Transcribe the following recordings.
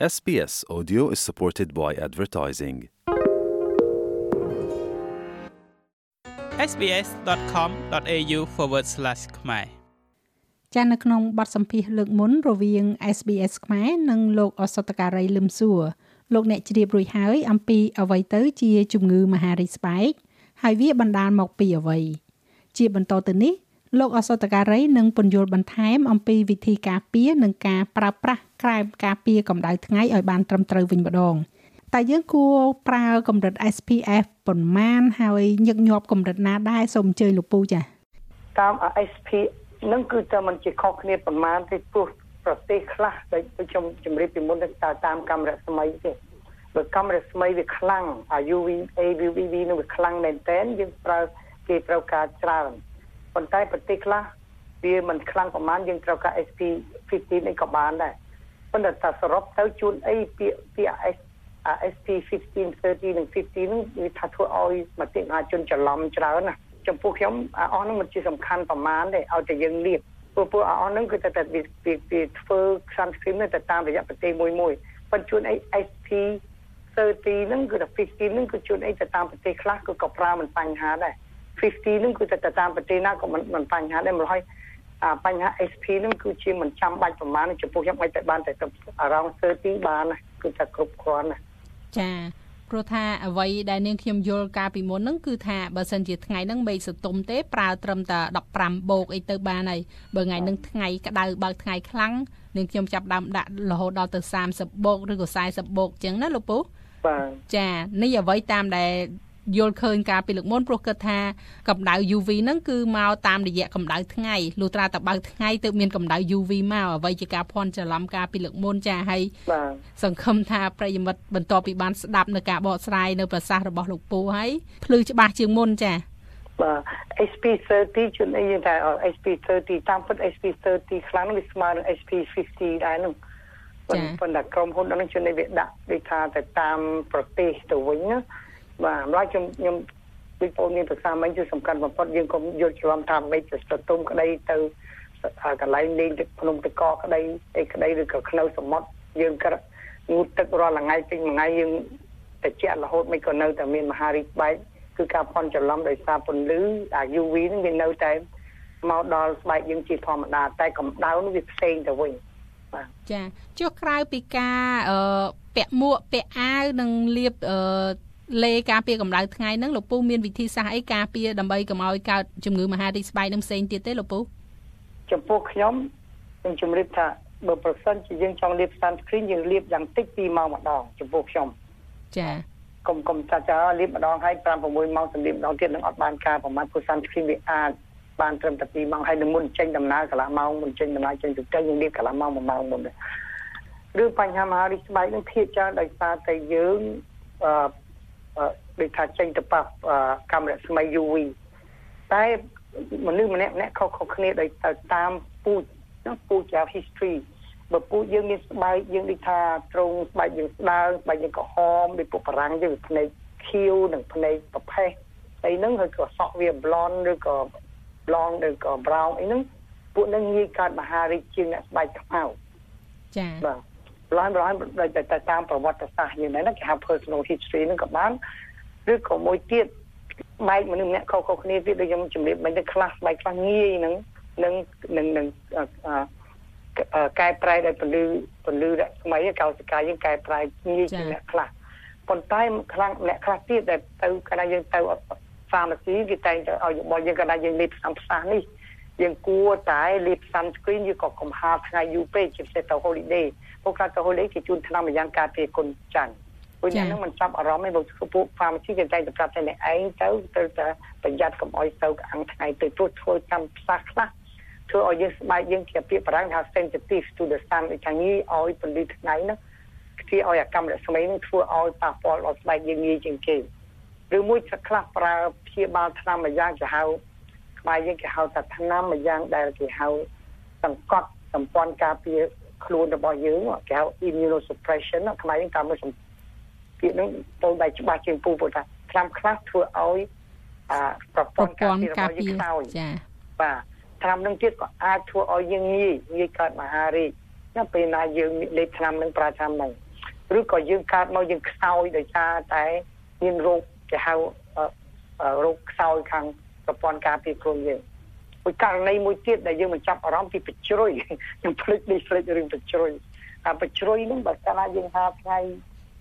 SBS Audio is supported by advertising. sbs.com.au/ ខ្មែរចានៅក្នុងបទសម្ភាសន៍លើកមុនរវាង SBS ខ្មែរនិងលោកអសតការីលឹមសួរលោកអ្នកជ្រាបរួចហើយអំពីអ្វីទៅជាជំងឺមហារីកស្បែកហើយវាបណ្ដាលមកពីអ្វីជាបន្តទៅនេះ លោកអសតការីនឹងពន្យល់បន្ថែមអំពីវិធីការពារនិងការប្រើប្រាស់ក្រែមការពារកម្ដៅថ្ងៃឲ្យបានត្រឹមត្រូវវិញម្ដងតែយើងគួរប្រើកម្រិត SPF ប៉ុន្មានហើយញឹកញាប់កម្រិតណាដែរសូមអញ្ជើញលោកពូចា៎តាម SP នឹងគឺតែมันជាខុសគ្នាប្រមាណទេព្រោះប្រទេសខ្លះដូចខ្ញុំជម្រាបពីមុនទៅតាមកាមេរ៉ាស្មៃទេបើកាមេរ៉ាស្មៃវាខ្លាំងអា UV AVV នឹងវាខ្លាំងមែនតើយើងប្រើគេត្រូវការច្រើន ប៉ុន្តែប្រទេសខ្លះវាមិនខ្លាំងប្រមាណយើងត្រូវការ SP 15នេះក៏បានដែរប៉ុន្តែតែសរុបទៅជួនអីពាក្យពាក្យ SP 15 30និង50នឹងវាថាធ្វើឲ្យមតិមហាជនច្រឡំច្រើនណាចំពោះខ្ញុំអស់នោះមិនជាសំខាន់ប្រមាណទេឲ្យតែយើងលាបព្រោះព្រោះអស់នោះគឺតែតែវាវាធ្វើ sunscreen ទៅតាមរយៈប្រទេសមួយមួយប៉ុន្តែជួនអី SP 30ហ្នឹងគឺតែ50ហ្នឹងគឺជួនអីទៅតាមប្រទេសខ្លះគឺក៏ប្រើមិនបញ្ហាដែរ 50ហ្នឹងគឺទៅតាមប្រទេសណាក៏មិនមិនបញ្ហាដែរមកហើយបញ្ហា SP ហ្នឹងគឺជាមិនចាំបាច់ប្រមាណចំពោះខ្ញុំមិនតែបានតែអារម្មណ៍30បានគឺតែគ្រប់គ្រាន់ណាចាព្រោះថាអ្វីដែលនាងខ្ញុំយល់កាលពីមុនហ្នឹងគឺថាបើសិនជាថ្ងៃហ្នឹងមេឃសតុំទេប្រើត្រឹមតែ15បូកអីទៅបានហើយបើថ្ងៃហ្នឹងថ្ងៃក្តៅបើកថ្ងៃខ្លាំងនាងខ្ញុំចាប់ដើមដាក់រហូតដល់ទៅ30បូកឬក៏40បូកអញ្ចឹងណាលោកពូបាទចានេះអ្វីតាមដែល យល់ឃើញការពីលើកមុនព្រោះគិតថាកម្ដៅ UV ហ្នឹងគឺមកតាមរយៈកម្ដៅថ្ងៃលុះត្រាតែបើកថ្ងៃទើបមានកម្ដៅ UV មកអ្វីជាការភ័ន្តច្រឡំការពីលើកមុនចាហើយសង្ឃឹមថាប្រិយមិត្តបន្តពីបានស្ដាប់នៅការបកស្រាយនៅប្រសាសន៍របស់លោកពូហើយភ្លឺច្បាស់ជាងមុនចាបាទ SP30 ជួនអីយើងថា SP30 តាមពិត SP30 ខ្លាំងវាស្មើនឹង SP50 ដែរនោះប៉ុន្តែក្រុមហ៊ុនហ្នឹងជួននេះវាដាក់ដូចថាទៅតាមប្រទេសទៅវិញណា បាទម្ល៉េះខ្ញុំខ្ញុំពីបងមានប្រសាមិញគឺសំខាន់បំផុតយើងកុំយល់ច្រឡំថាមិនទៅស្ទុំក្តីទៅកន្លែងលេងទឹកភ្នំទឹកកកក្តីអីក្តីឬក៏ខ្នៅសមុទ្រយើងក៏ងូតទឹករាល់ថ្ងៃពេញមួយថ្ងៃយើងតិចរហូតមិនក៏នៅតែមានមហារីកបែកគឺការផន់ច្រឡំដោយសារពន្លឺអា UV ហ្នឹងវានៅតែមកដល់ស្បែកយើងជាធម្មតាតែកម្ដៅនោះវាផ្សេងទៅវិញបាទចាចុះក្រៅពីការអឺពាក់មួកពាក់អាវនិងលាបអឺ លេការពារកម្ដៅថ្ងៃហ្នឹងលោកពូមានវិធីសាស្ត្រអីការពារដើម្បីកុំឲ្យកើតជំងឺមហារីកស្បែកនឹងផ្សេងទៀតទេលោកពូចំពោះខ្ញុំខ្ញុំជម្រាបថាបើប្រសិនជាយើងចង់លាប sunscreen យើងលាបយ៉ាងតិច2ម៉ោងម្ដងចំពោះខ្ញុំចាកុំកុំចាចាលាបម្ដងហើយ5 6ម៉ោងសម្លៀកម្ដងទៀតនឹងអត់បានការប្រមាណព្រោះ sunscreen វាអាចបានត្រឹមតែ2ម៉ោងហើយនឹងមុនចេញដំណើរកន្លះម៉ោងមុនចេញដំណើរចេញទៅទៅយើងលាបកន្លះម៉ោង1ម៉ោងមុនឬបញ្ហាមហារីកស្បែកនឹងភាគច្រើនដោយសារតែយើងអឺ ដូចថាចេញទៅប៉ះកាមេរ៉ាស្មៃ UV តែមនុស្សម្នាក់ម្នាក់ខុសៗគ្នាដោយទៅតាមពូជណាពូជជា history បើពូជយើងមានស្បែកយើងដូចថាត្រង់ស្បែកយើងស្ដើងស្បែកយើងក្រហមដូចពួកបារាំងយើងវាភ្នែកខៀវនិងភ្នែកប្រផេះអីហ្នឹងហើយក៏សក់វា blonde ឬក៏ blonde ឬក៏ brown អីហ្នឹងពួកហ្នឹងងាយកើតមហារីកជាងអ្នកស្បែកខ្មៅចា៎បាទ ឡើងឡើងតែតាមប្រវត្តិសាស្ត្រយើងហ្នឹងគេហៅ personal history ហ្នឹងក៏បានឬក៏មួយទៀតបែកមនុស្សម្នាក់ខុសៗគ្នាទៀតដូចខ្ញុំជម្រាបមិញទៅខ្លះបែកខ្លះងាយហ្នឹងនឹងនឹងនឹងកែប្រែដោយពលឺពលឺរស្មីកោសិកាយើងកែប្រែងាយជាអ្នកខ្លះប៉ុន្តែខ្លាំងអ្នកខ្លះទៀតដែលទៅកាលណាយើងទៅហ្វាម៉ាស៊ីគេតែងទៅឲ្យរបស់យើងកាលណាយើងលេបផ្សំផ្សានេះ យើងគួរតែលេប sunscreen យើងក៏កំហាលថ្ងៃយូរពេកជាពិសេសទៅ holiday ពួកខ្លះទៅ holiday គេជូនថ្នាំម្យ៉ាងការពារគុណច័ន្ទព្រោះអ្នកនឹងមិនចាប់អារម្មណ៍ទេព្រោះពួក pharmacy គេតែងតែប្រាប់តែអ្នកឯងទៅត្រូវតែប្រយ័ត្នកុំឲ្យទៅអាំងថ្ងៃទៅព្រោះធ្វើតាមផ្សះខ្លះធ្វើឲ្យយើងស្បែកយើងជាពាក្យបារាំងថា sensitive to the sun ដូចថាងាយឲ្យពន្លឺថ្ងៃហ្នឹងធ្វើឲ្យអាកម្មរស្មីនឹងធ្វើឲ្យប៉ះពាល់ដល់ស្បែកយើងងាយជាងគេឬមួយខ្លះប្រើព្យាបាលថ្នាំមួយយ៉ាងគេហៅ ខ្មែរយើងគេហៅថាថ្នាំមួយយ៉ាងដែលគេហៅសង្កត់សម្ព័ន្ធការពារខ្លួនរបស់យើងគេហៅ immunosuppression ខ្មែរយើងតាមមើលពាក្យហ្នឹងទៅដៃច្បាស់ជាងពូព្រោះថាថ្នាំខ្លះធ្វើឲ្យអាប្រព័ន្ធការពាររបស់យើងខ្សោយចា៎បាទថ្នាំនឹងទៀតក៏អាចធ្វើឲ្យយើងងាយងាយកើតមហារីកណាពេលណាយើងលេបថ្នាំនឹងប្រើថ្នាំនឹងឬក៏យើងកើតមកយើងខ្សោយដោយសារតែមានរោគគេហៅរោគខ្សោយខាង ប្រព័ន្ធការពារខ្លួនយើងមួយករណីមួយទៀតដែលយើងមិនចាប់អារម្មណ៍ពីបជ្រុយខ្ញុំភ្លេចនេះភ្លេចរឿងបជ្រុយអាបជ្រុយហ្នឹងបើកាលណាយើងហាថ្ងៃ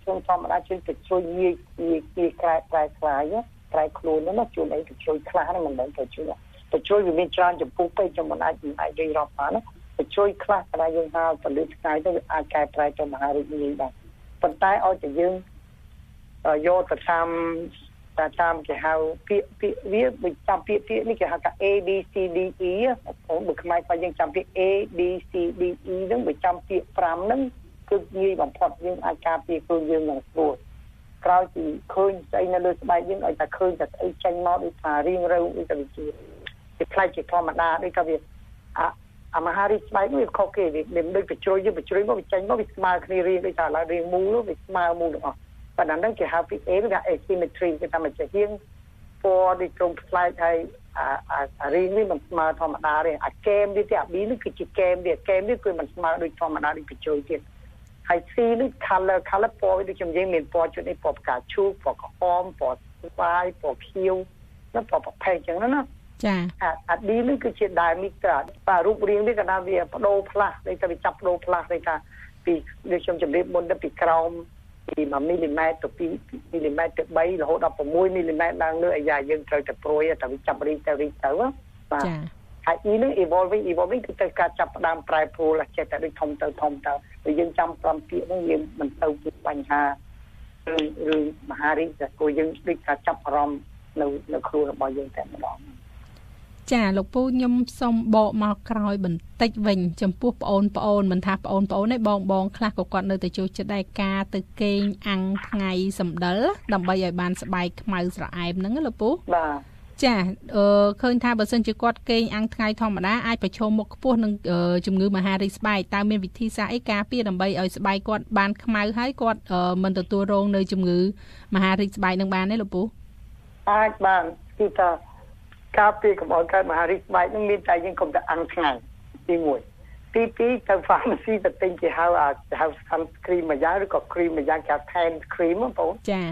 ខ្ញុំធម្មតាជួយបជ្រុយងាយងាយងាយក្រែក្រែខ្លាយក្រែខ្លួនហ្នឹងណាជួនអីបជ្រុយខ្លះហ្នឹងមិនដឹងទៅជួយបជ្រុយវាមានច្រើនចំពោះពេកខ្ញុំមិនអាចមិនអាចនិយាយរាប់បានណាបជ្រុយខ្លះកាលណាយើងហាពលឺថ្ងៃទៅវាអាចកែប្រែទៅមហារីកងាយដែរប៉ុន្តែឲ្យតែយើងយកទៅតាម តែតាមគេហៅពាក្យពាក្យវាមិនចាំពាក្យពាក្យនេះគេហៅថា A B C D E បងបើខ្មែរបើយើងចាំពាក្យ A B C D E ហ្នឹងបើចាំពាក្យ5ហ្នឹងគឺងាយបំផុតយើងអាចការពារខ្លួនយើងយ៉ាងស្រួលក្រោយពីឃើញស្អីនៅលើស្បែកយើងឲ្យតែឃើញតែស្អីចេញមកដូចថារៀងរើដូចតែវាជាវាផ្លែកជាធម្មតាដូចថាវាអាអាមហារីស្បែកវាខុសគេវាមិនដូចបជ្រុយយើងបជ្រុយមកវាចេញមកវាស្មើគ្នារៀងដូចថាឡើងរៀងមូលវាស្មើមូលទាំងអស់ ប៉ុន្តែហ្នឹងគេហៅពី A វា asymmetry គេថាមកជាហៀងពណ៌ដូចត្រង់ផ្លែកហើយអាអារីនេះមិនស្មើធម្មតាទេអាកេមវាទីអា B នេះគឺជាកេមវាកេមនេះគឺមិនស្មើដូចធម្មតាដូចបញ្ចូលទៀតហើយ C នេះ color color ពណ៌វាដូចខ្ញុំនិយាយមានពណ៌ជូននេះពណ៌ផ្កាឈូកពណ៌ក្រហមពណ៌ស្វាយពណ៌ខៀវនិងពណ៌ប្រផេះអញ្ចឹងណាចាអា D នេះគឺជា diameter បាទរូបរាងនេះក៏ថាវាបដូរផ្លាស់ដូចថាវាចាប់បដូរផ្លាស់ដូចថាពីដូចខ្ញុំជម្រាបមុនទៅពីក្រោម ពី1មីលីម៉ែត្រទៅ2មីលីម៉ែត្រទៅ3រហូតដល់6មីលីម៉ែត្រឡើងលើអាយ៉ាយើងត្រូវតែព្រួយតែវាចាប់រីទៅរីទៅបាទហើយ E នេះ evolving evolving គឺទៅការចាប់ផ្ដើមប្រែប្រួលចេះតែដូចធំទៅធំទៅបើយើងចាំ5ពាក្យហ្នឹងយើងមិនទៅជាបញ្ហាឬឬមហារីកតែគួរយើងដូចថាចាប់អារម្មណ៍នៅនៅខ្លួនរបស់យើងតែម្ដង ចាលោកពូខ្ញុំសូមបកមកក្រោយបន្តិចវិញ ចំពោះប្អូនប្អូនមិនថាប្អូនប្អូនទេបងបងខ្លះក៏គាត់នៅតែចូលចិត្តដែរការទៅគេងអាំងថ្ងៃសម្ដិលដើម្បីឲ្យបានស្បែកខ្មៅស្រអែមហ្នឹងលោកពូបាទចាអឺឃើញថាបើសិនជាគាត់គេងអាំងថ្ងៃធម្មតាអាចប្រឈមមុខខ្ពស់នឹងជំងឺមហារីកស្បែកតើមានវិធីសាស្ត្រអីការពារដើម្បីឲ្យស្បែកគាត់បានខ្មៅហើយគាត់មិនទទួលរងនៅជំងឺមហារីកស្បែកនឹងបានទេលោកពូអាចបានគឺថា ការពារកុំឲ្យកើតមហារីកស្បែកនឹងមានតែយើងកុំតែអាំងថ្ងៃទី1ទី2ទៅ pharmacy ទៅទិញគេហៅហៅ sunscreen មួយយ៉ាងឬក៏ cream មួយយ៉ាងគេហៅ tan cream បងប្អូនចា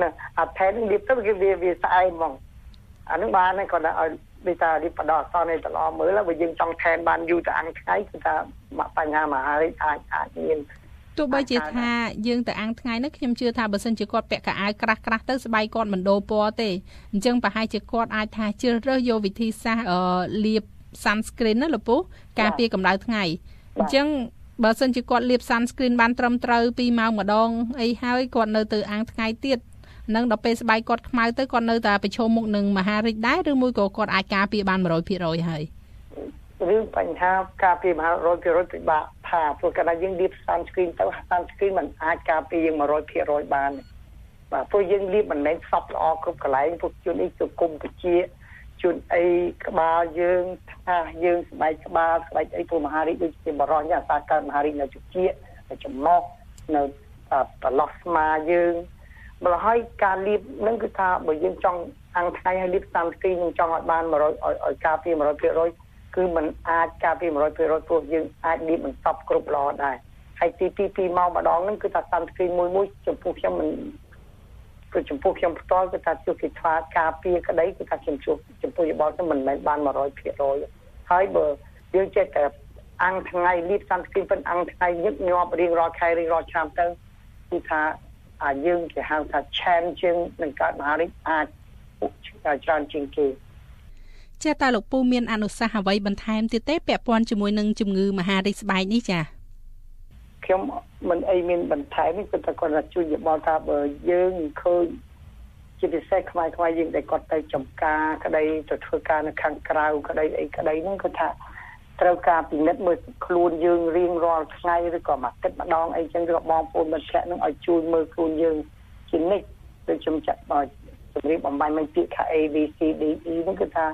ណាអា tan នឹងលាបទៅគេវាវាស្អែកហ្មងអានឹងបានគាត់ឲ្យដូចថានេះបដោះអសនឲ្យតឡមើលបើយើងចង់ tan បានយូរទៅអាំងថ្ងៃគឺថាបញ្ហាមហារីកអាចអាចមាន ទោះបីជាថាយើងទៅអាំងថ្ងៃនេះខ្ញុំជឿថាបើសិនជាគាត់ពាក់កៅអៅក្រាស់ក្រាស់ទៅស្បែកគាត់មិនដូរពណ៌ទេអញ្ចឹងប្រហែលជាគាត់អាចថាជ្រើសរើសយកវិធីសាស្ត្រលាប sunscreen ណាលពូការពារកម្ដៅថ្ងៃអញ្ចឹងបើសិនជាគាត់លាប sunscreen បានត្រឹមត្រូវ2ម៉ោងម្ដងអីហើយគាត់នៅទៅអាំងថ្ងៃទៀតនឹងដល់ពេលស្បែកគាត់ខ្មៅទៅគាត់នៅតែប្រឈមមុខនឹងមហារីកដែរឬមួយក៏គាត់អាចការពារបាន100%ហើយរឿងបញ្ហាការពារមហា100%ពិបាក ថាព្រោះកាលណាយើងលាប sunscreen ទៅ sunscreen มันអាចការពារយើង100%បានបាទព្រោះយើងលាបមិនមែនសពល្អគ្រប់កន្លែងពួកជួនអីទៅគុំពជាជួនអីក្បាលយើងថាយើងស្បែកក្បាលស្បែកអីព្រោះមហារីកដូចជាបរោះយ៉ាងអាសាកើតមហារីកនៅជជានៅចំណុះនៅប្រឡោះស្មាយើងម្ល៉េះហើយការលាបនឹងគឺថាបើយើងចង់អាំងថ្ងៃឲ្យលាប sunscreen នឹងចង់ឲ្យបាន100ឲ្យការពារ100% គឺมันអាចការពារ100%ព្រោះយើងអាចលាបមិនសពគ្រប់ល្អដែរហើយទី2 2ម៉ោងម្ដងហ្នឹងគឺថាតាមស្គ្រីនមួយមួយចំពោះខ្ញុំមិនគឺចំពោះខ្ញុំផ្ទាល់គឺថាជួបគេខ្វះការពារក្តីគឺថាខ្ញុំជួបចំពោះយោបល់ទៅមិនមែនបាន100%ហើយបើយើងចេះតែអាំងថ្ងៃលាបសាំស្គ្រីនប៉ុនអាំងថ្ងៃញឹកញាប់រៀងរាល់ខែរៀងរាល់ឆ្នាំទៅគឺថាអាយើងគេហៅថា chance ជាងនឹងកើតមហារីកអាចច្រើនជាងគេ ចាតើលោកពូមានអនុសាសន៍អ្វីបន្ថែមទៀតទេពាក់ព័ន្ធជាមួយនឹងជំងឺមហារីកស្បែកនេះចាខ្ញុំមិនអីមានបន្ថែមនេះគឺតែគាត់ថាជួយយោបល់ថាបើយើងឃើញជាពិសេសខ្មែរខ្មែរយើងដែលគាត់ទៅចំការក្តីទៅធ្វើការនៅខាងក្រៅក្តីអីក្តីហ្នឹងគឺថាត្រូវការពិនិត្យមើលខ្លួនយើងរៀងរាល់ថ្ងៃឬក៏មួយអាទិត្យម្ដងអីចឹងឬបងប្អូនមិត្តភក្តិនឹងឲ្យជួយមើលខ្លួនយើងជានិច្ចដូចខ្ញុំចាត់បើជំរាបបំបញ្ញមិនពាក្យថា A B C D E ហ្នឹងគឺថា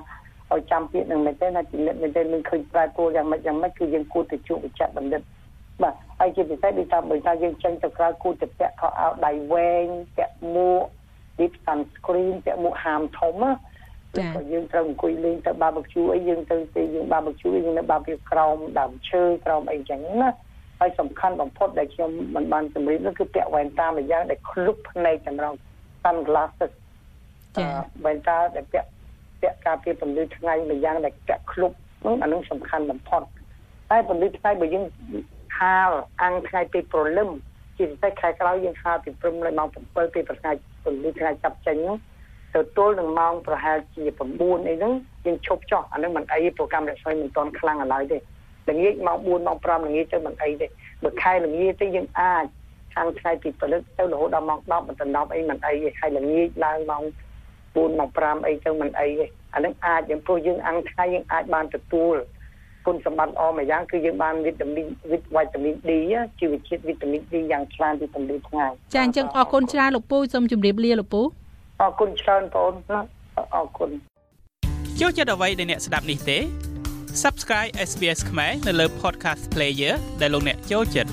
ឲ្យចាំពាក្យនឹងមែនទេណាពិនិត្យមែនទេនឹងឃើញប្រែប្រួលយ៉ាងម៉េចយ៉ាងម៉េចគឺយើងគួរទៅជួបវិជ្ជបណ្ឌិតបាទហើយជាពិសេសដូចថាបើថាយើងចេញទៅក្រៅគួរទៅពាក់ខោអាវដៃវែងពាក់មួក deep sunscreen ពាក់មួកហាមធំណាចា៎យើងត្រូវអង្គុយលេងទៅ barbecue អីយើងទៅពេលយើង barbecue យើងនៅ barbecue ក្រោមដើមឈើក្រោមអីចឹងណាហើយសំខាន់បំផុតដែលខ្ញុំមិនបានជម្រាបនោះគឺពាក់វ៉ែនតាមួយយ៉ាងដែលឃ្លុបភ្នែកចម្រង sunglasses ចា៎វ៉ែនតាដែលពាក់ ពាក់ការពារពន្លឺថ្ងៃមួយយ៉ាងដែលពាក់ឃ្លុបនោះអានោះសំខាន់បំផុតតែពន្លឺថ្ងៃបើយើងហាលអាំងថ្ងៃពេលព្រលឹមជាពិសេសខែក្រោយយើងហាលពីព្រឹមដល់ម៉ោង7ពេលប្រថ្ងៃពន្លឺថ្ងៃចាប់ចេញហ្នឹងទៅទល់នឹងម៉ោងប្រហែលជា9អីហ្នឹងយើងឈប់ចុះអាហ្នឹងមិនអីប្រូក្រាមរស្មីមិនទាន់ខ្លាំងឡើយទេល្ងាចម៉ោង4ម៉ោង5ល្ងាចទៅមិនអីទេបើខែល្ងាចទៅយើងអាចខាងថ្ងៃពីព្រលឹកទៅរហូតដល់ម៉ោង10មិនដល់10អីមិនអីទេហើយល្ងាចឡើងម៉ោង 4ម៉ោង5អីទៅមិនអីទេអាហ្នឹងអាចយើងព្រោះយើងអាំងថ្ងៃយើងអាចបានទទួលគុណសម្បត្តិល្អមួយយ៉ាងគឺយើងបានវីតាមីនវីតាមីន D ជីវជាតិវីតាមីន D យ៉ាងច្រើនពីពន្លឺថ្ងៃចាអញ្ចឹងអរគុណច្រើនលោកពូសូមជម្រាបលាលោកពូអរគុណច្រើនបងអូនណាអរគុណចូលចិត្តអ្វីដែលអ្នកស្ដាប់នេះទេ Subscribe SBS ខ្មែរនៅលើ Podcast Player ដែលលោកអ្នកចូលចិត្ត